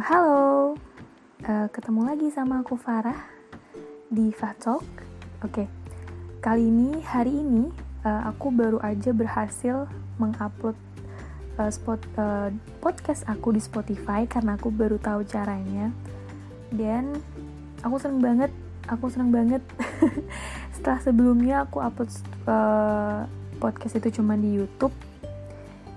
Halo, uh, ketemu lagi sama aku Farah di Fatalk. Oke, okay. kali ini hari ini uh, aku baru aja berhasil mengupload uh, spot uh, podcast aku di Spotify karena aku baru tahu caranya dan aku seneng banget, aku seneng banget. Setelah sebelumnya aku upload uh, podcast itu cuma di YouTube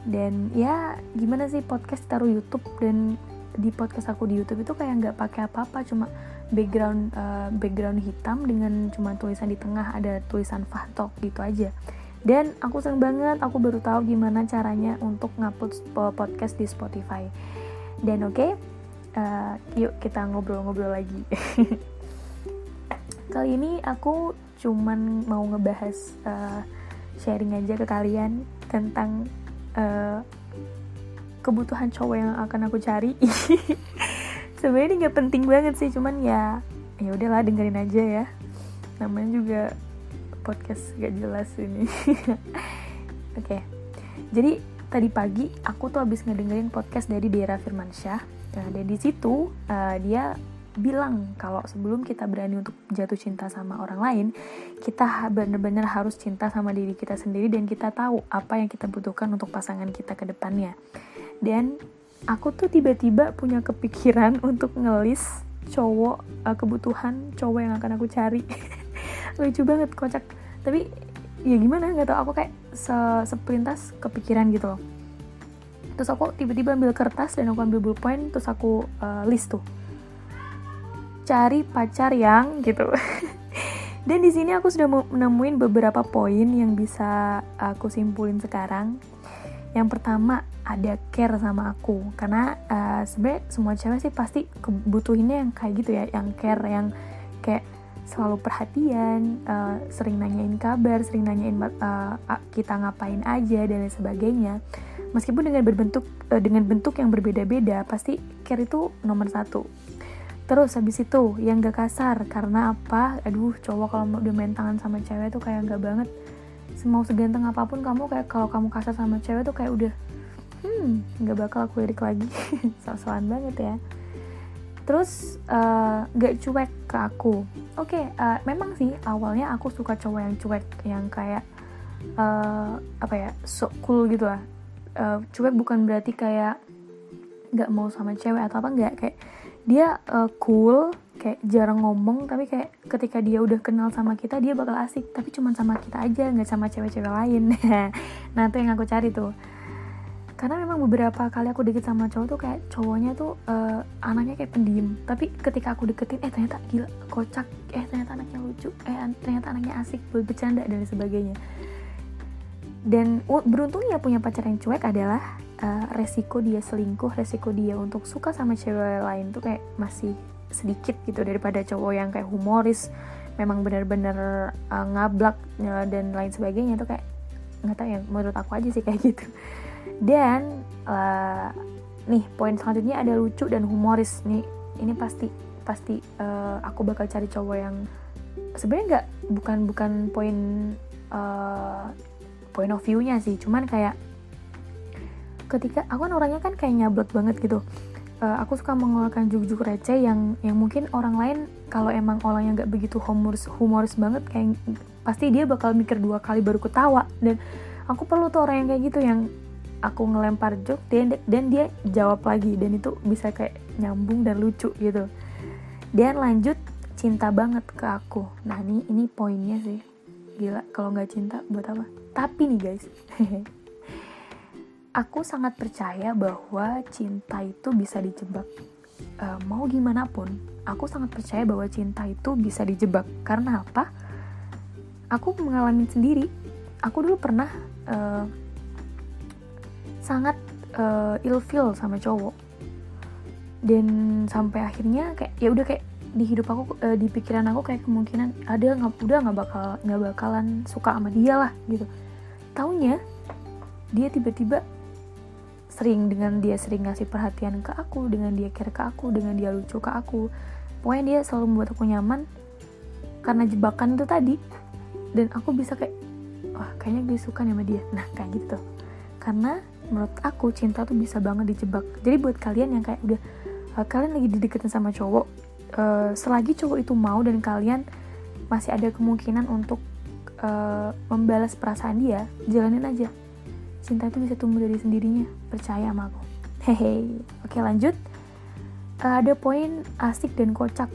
dan ya gimana sih podcast taruh YouTube dan di podcast aku di YouTube itu kayak nggak pakai apa-apa cuma background uh, background hitam dengan cuma tulisan di tengah ada tulisan Fahtok gitu aja. Dan aku seneng banget aku baru tahu gimana caranya untuk ngupload podcast di Spotify. Dan oke okay, uh, eh, yuk kita ngobrol-ngobrol lagi. Kali ini aku cuman mau ngebahas uh, sharing aja ke kalian tentang uh, kebutuhan cowok yang akan aku cari. Sebenarnya ini nggak penting banget sih cuman ya ya udahlah dengerin aja ya. Namanya juga podcast gak jelas ini. Oke. Okay. jadi tadi pagi aku tuh habis ngedengerin podcast dari Dera Firmansyah. Nah, dan di situ uh, dia bilang kalau sebelum kita berani untuk jatuh cinta sama orang lain, kita benar-benar harus cinta sama diri kita sendiri dan kita tahu apa yang kita butuhkan untuk pasangan kita ke depannya dan aku tuh tiba-tiba punya kepikiran untuk ngelis cowok uh, kebutuhan cowok yang akan aku cari. Lucu banget kocak. Tapi ya gimana nggak tau aku kayak se seperintas kepikiran gitu loh. Terus aku tiba-tiba ambil kertas dan aku ambil bullpen terus aku uh, list tuh. Cari pacar yang gitu. Dan di sini aku sudah menemuin beberapa poin yang bisa aku simpulin sekarang yang pertama ada care sama aku. Karena uh, sebenarnya semua cewek sih pasti kebutuhinnya yang kayak gitu ya yang care yang kayak selalu perhatian uh, sering nanyain kabar sering nanyain uh, kita ngapain aja dan lain sebagainya. Meskipun dengan berbentuk uh, dengan bentuk yang berbeda-beda pasti care itu nomor satu. Terus habis itu yang gak kasar karena apa? Aduh cowok kalau udah main tangan sama cewek tuh kayak gak banget semau seganteng apa pun kamu kayak kalau kamu kasar sama cewek tuh kayak udah hmm nggak bakal aku lirik lagi. Soal banget ya. Terus uh, eh, gak cuek ke aku. Oke okay, uh, eh, memang sih awalnya aku suka cowok yang cuek yang kayak uh, apa ya so cool gitu lah. Uh, cuek bukan berarti kayak nggak mau sama cewek atau apa nggak. Kayak dia uh, cool kayak jarang ngomong tapi kayak ketika dia udah kenal sama kita dia bakal asik. Tapi cuma sama kita aja nggak sama cewek-cewek lain. Nah itu yang aku cari tuh. Karena memang beberapa kali aku deket sama cowok tuh kayak cowoknya tuh uh, anaknya kayak pendiam. Tapi ketika aku deketin eh ternyata gila kocak. Eh ternyata anaknya lucu. Eh ternyata anaknya asik. Buat bercanda dan sebagainya. Dan uh, beruntungnya punya pacar yang cuek adalah uh, resiko dia selingkuh resiko dia untuk suka sama cewek lain tuh kayak masih sedikit gitu daripada cowok yang kayak humoris memang benar-benar uh, ngablak uh, dan lain sebagainya itu kayak nggak tahu ya menurut aku aja sih kayak gitu. Dan uh, nih poin selanjutnya ada lucu dan humoris. Nih ini pasti pasti uh, aku bakal cari cowok yang sebenarnya nggak bukan bukan poin uh, point of view-nya sih. Cuman kayak ketika aku kan orangnya kan kayak nyablot banget gitu uh, aku suka mengeluarkan juk-juk receh yang yang mungkin orang lain kalau emang orangnya nggak begitu humoris humoris banget kayak pasti dia bakal mikir dua kali baru ketawa. Dan aku perlu tuh orang yang kayak gitu yang aku ngelempar joke dan dan dia jawab lagi dan itu bisa kayak nyambung dan lucu gitu. Dan lanjut cinta banget ke aku. Nah ini ini poinnya sih. Gila kalau nggak cinta buat apa? Tapi nih guys aku sangat percaya bahwa cinta itu bisa dijebak. Uh, mau gimana pun, aku sangat percaya bahwa cinta itu bisa dijebak. Karena apa? Aku mengalami sendiri. Aku dulu pernah uh, sangat uh, ilfeel sama cowok. Dan sampai akhirnya kayak ya udah kayak di hidup aku uh, di pikiran aku kayak kemungkinan ada nggak udah nggak bakal nggak bakalan suka sama dia lah gitu. Taunya dia tiba-tiba sering dengan dia sering ngasih perhatian ke aku dengan dia care ke aku dengan dia lucu ke aku. Pokoknya dia selalu membuat aku nyaman karena jebakan itu tadi. Dan aku bisa kayak wah kayaknya gue suka sama dia. Nah kayak gitu. Karena menurut aku cinta tuh bisa banget dijebak. Jadi buat kalian yang kayak udah uh, kalian lagi dideketin sama cowok uh, selagi cowok itu mau dan kalian masih ada kemungkinan untuk uh, membalas perasaan dia jalanin aja cinta itu bisa tumbuh dari sendirinya. Percaya sama aku. Hehe. Oke lanjut. Uh, ada poin asik dan kocak.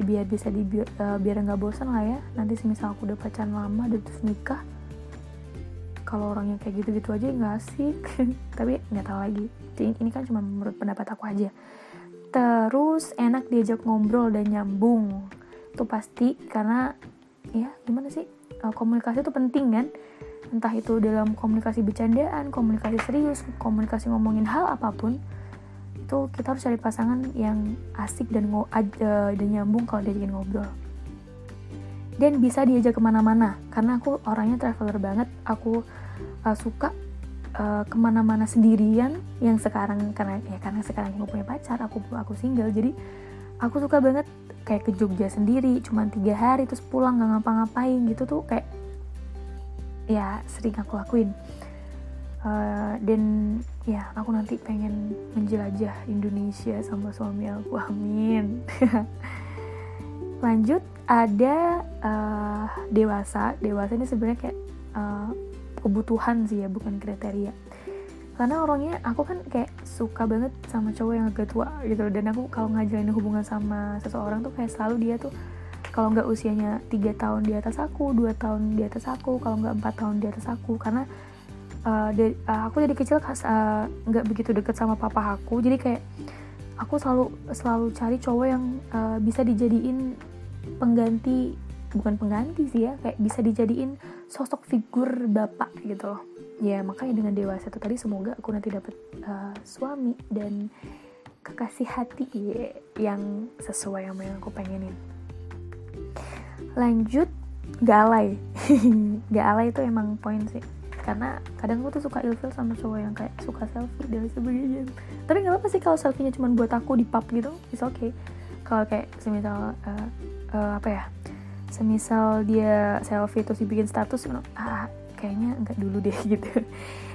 Biar bisa di uh, biar nggak bosan lah ya. Nanti semisal aku udah pacaran lama udah terus nikah kalau orangnya kayak gitu-gitu aja nggak asik. Tapi nggak tahu lagi. Ini kan cuma menurut pendapat aku aja. Terus enak diajak ngobrol dan nyambung. Tuh pasti karena ya gimana sih? Uh, komunikasi itu penting kan entah itu dalam komunikasi bercandaan komunikasi serius komunikasi ngomongin hal apa pun itu kita harus cari pasangan yang asik dan ngo uh, dan nyambung kalau diajakin ngobrol. Dan bisa diajak ke mana-mana karena aku orangnya traveler banget. Aku uh, suka uh, ke mana-mana sendirian yang sekarang karena ya karena sekarang aku punya pacar aku aku single jadi aku suka banget kayak ke Jogja sendiri cuman tiga hari terus pulang nggak ngapa-ngapain gitu tuh kayak ya sering aku lakuin. Uh, dan ya aku nanti pengen menjelajah Indonesia sama suami aku amin. Lanjut ada uh, dewasa. Dewasa ini sebenarnya kayak uh, kebutuhan sih ya bukan kriteria. Karena orangnya aku kan kayak suka banget sama cowok yang agak tua gitu dan aku kalau ngajalin hubungan sama seseorang tuh kayak selalu dia tuh kalau nggak usianya tiga tahun di atas aku dua tahun di atas aku kalau nggak empat tahun di atas aku. Karena uh, dari, uh, aku dari kecil eh, nggak uh, begitu deket sama papa aku. Jadi kayak aku selalu selalu cari cowok yang uh, bisa dijadiin pengganti bukan pengganti sih ya kayak bisa dijadiin sosok figur bapak gitu loh. Ya makanya dengan dewasa itu tadi semoga aku nanti dapat uh, suami dan kekasih hati ya, yang sesuai sama yang aku pengenin lanjut galai. Galai itu emang poin sih. Karena kadang gue tuh suka ilfil sama cowok yang kayak suka selfie dan sebagainya. Tapi nggak apa sih kalau selfie-nya cuma buat aku di pub gitu it's okay. Kalau kayak semisal uh, uh, apa ya semisal dia selfie terus dibikin status ah kayaknya enggak dulu deh gitu.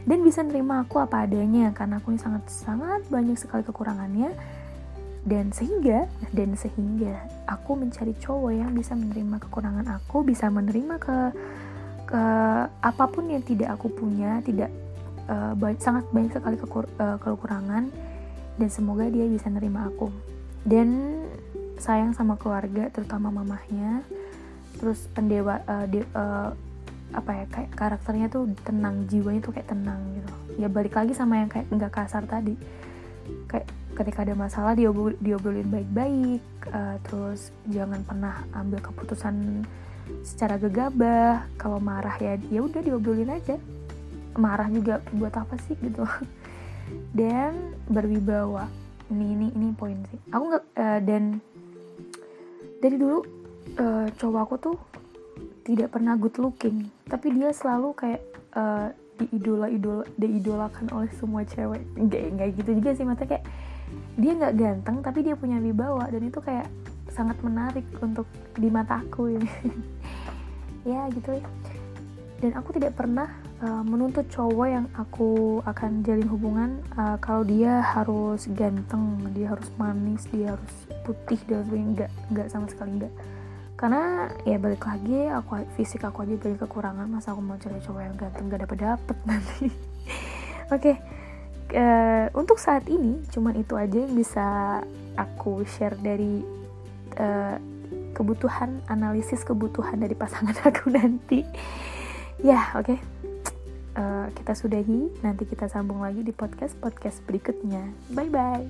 Dan bisa nerima aku apa adanya karena aku ini sangat sangat banyak sekali kekurangannya dan sehingga dan sehingga aku mencari cowok yang bisa menerima kekurangan aku bisa menerima ke ke apa pun yang tidak aku punya tidak uh, baik, sangat banyak sekali kekur, uh, kekurangan dan semoga dia bisa nerima aku. Dan sayang sama keluarga terutama mamahnya. Terus pendewa uh, di, uh, apa ya kayak karakternya tuh tenang jiwanya tuh kayak tenang gitu. Ya balik lagi sama yang kayak nggak kasar tadi. Kayak ketika ada masalah diobrol, diobrolin baik-baik uh, terus jangan pernah ambil keputusan secara gegabah. Kalau marah ya ya udah diobrolin aja. Marah juga buat apa sih gitu. Dan berwibawa. Ini ini ini poin sih. Aku nggak uh, dan dari dulu uh, cowok aku tuh tidak pernah good looking. Tapi dia selalu kayak uh, diidola idola diidolakan oleh semua cewek. Enggak enggak gitu juga sih maksudnya kayak dia nggak ganteng tapi dia punya wibawa dan itu kayak sangat menarik untuk di mataku ini. Ya gitu ya. Dan aku tidak pernah uh, menuntut cowok yang aku akan jalin hubungan uh, kalau dia harus ganteng dia harus manis dia harus putih dan sebagainya. Enggak enggak sama sekali enggak karena ya balik lagi aku fisik aku aja banyak kekurangan masa aku mau cari cowok yang ganteng gak dapet dapet nanti. Oke okay uh, untuk saat ini cuman itu aja yang bisa aku share dari uh, kebutuhan analisis kebutuhan dari pasangan aku nanti. Ya oke. Okay. uh, eh, kita sudahi. Nanti kita sambung lagi di podcast podcast berikutnya. Bye bye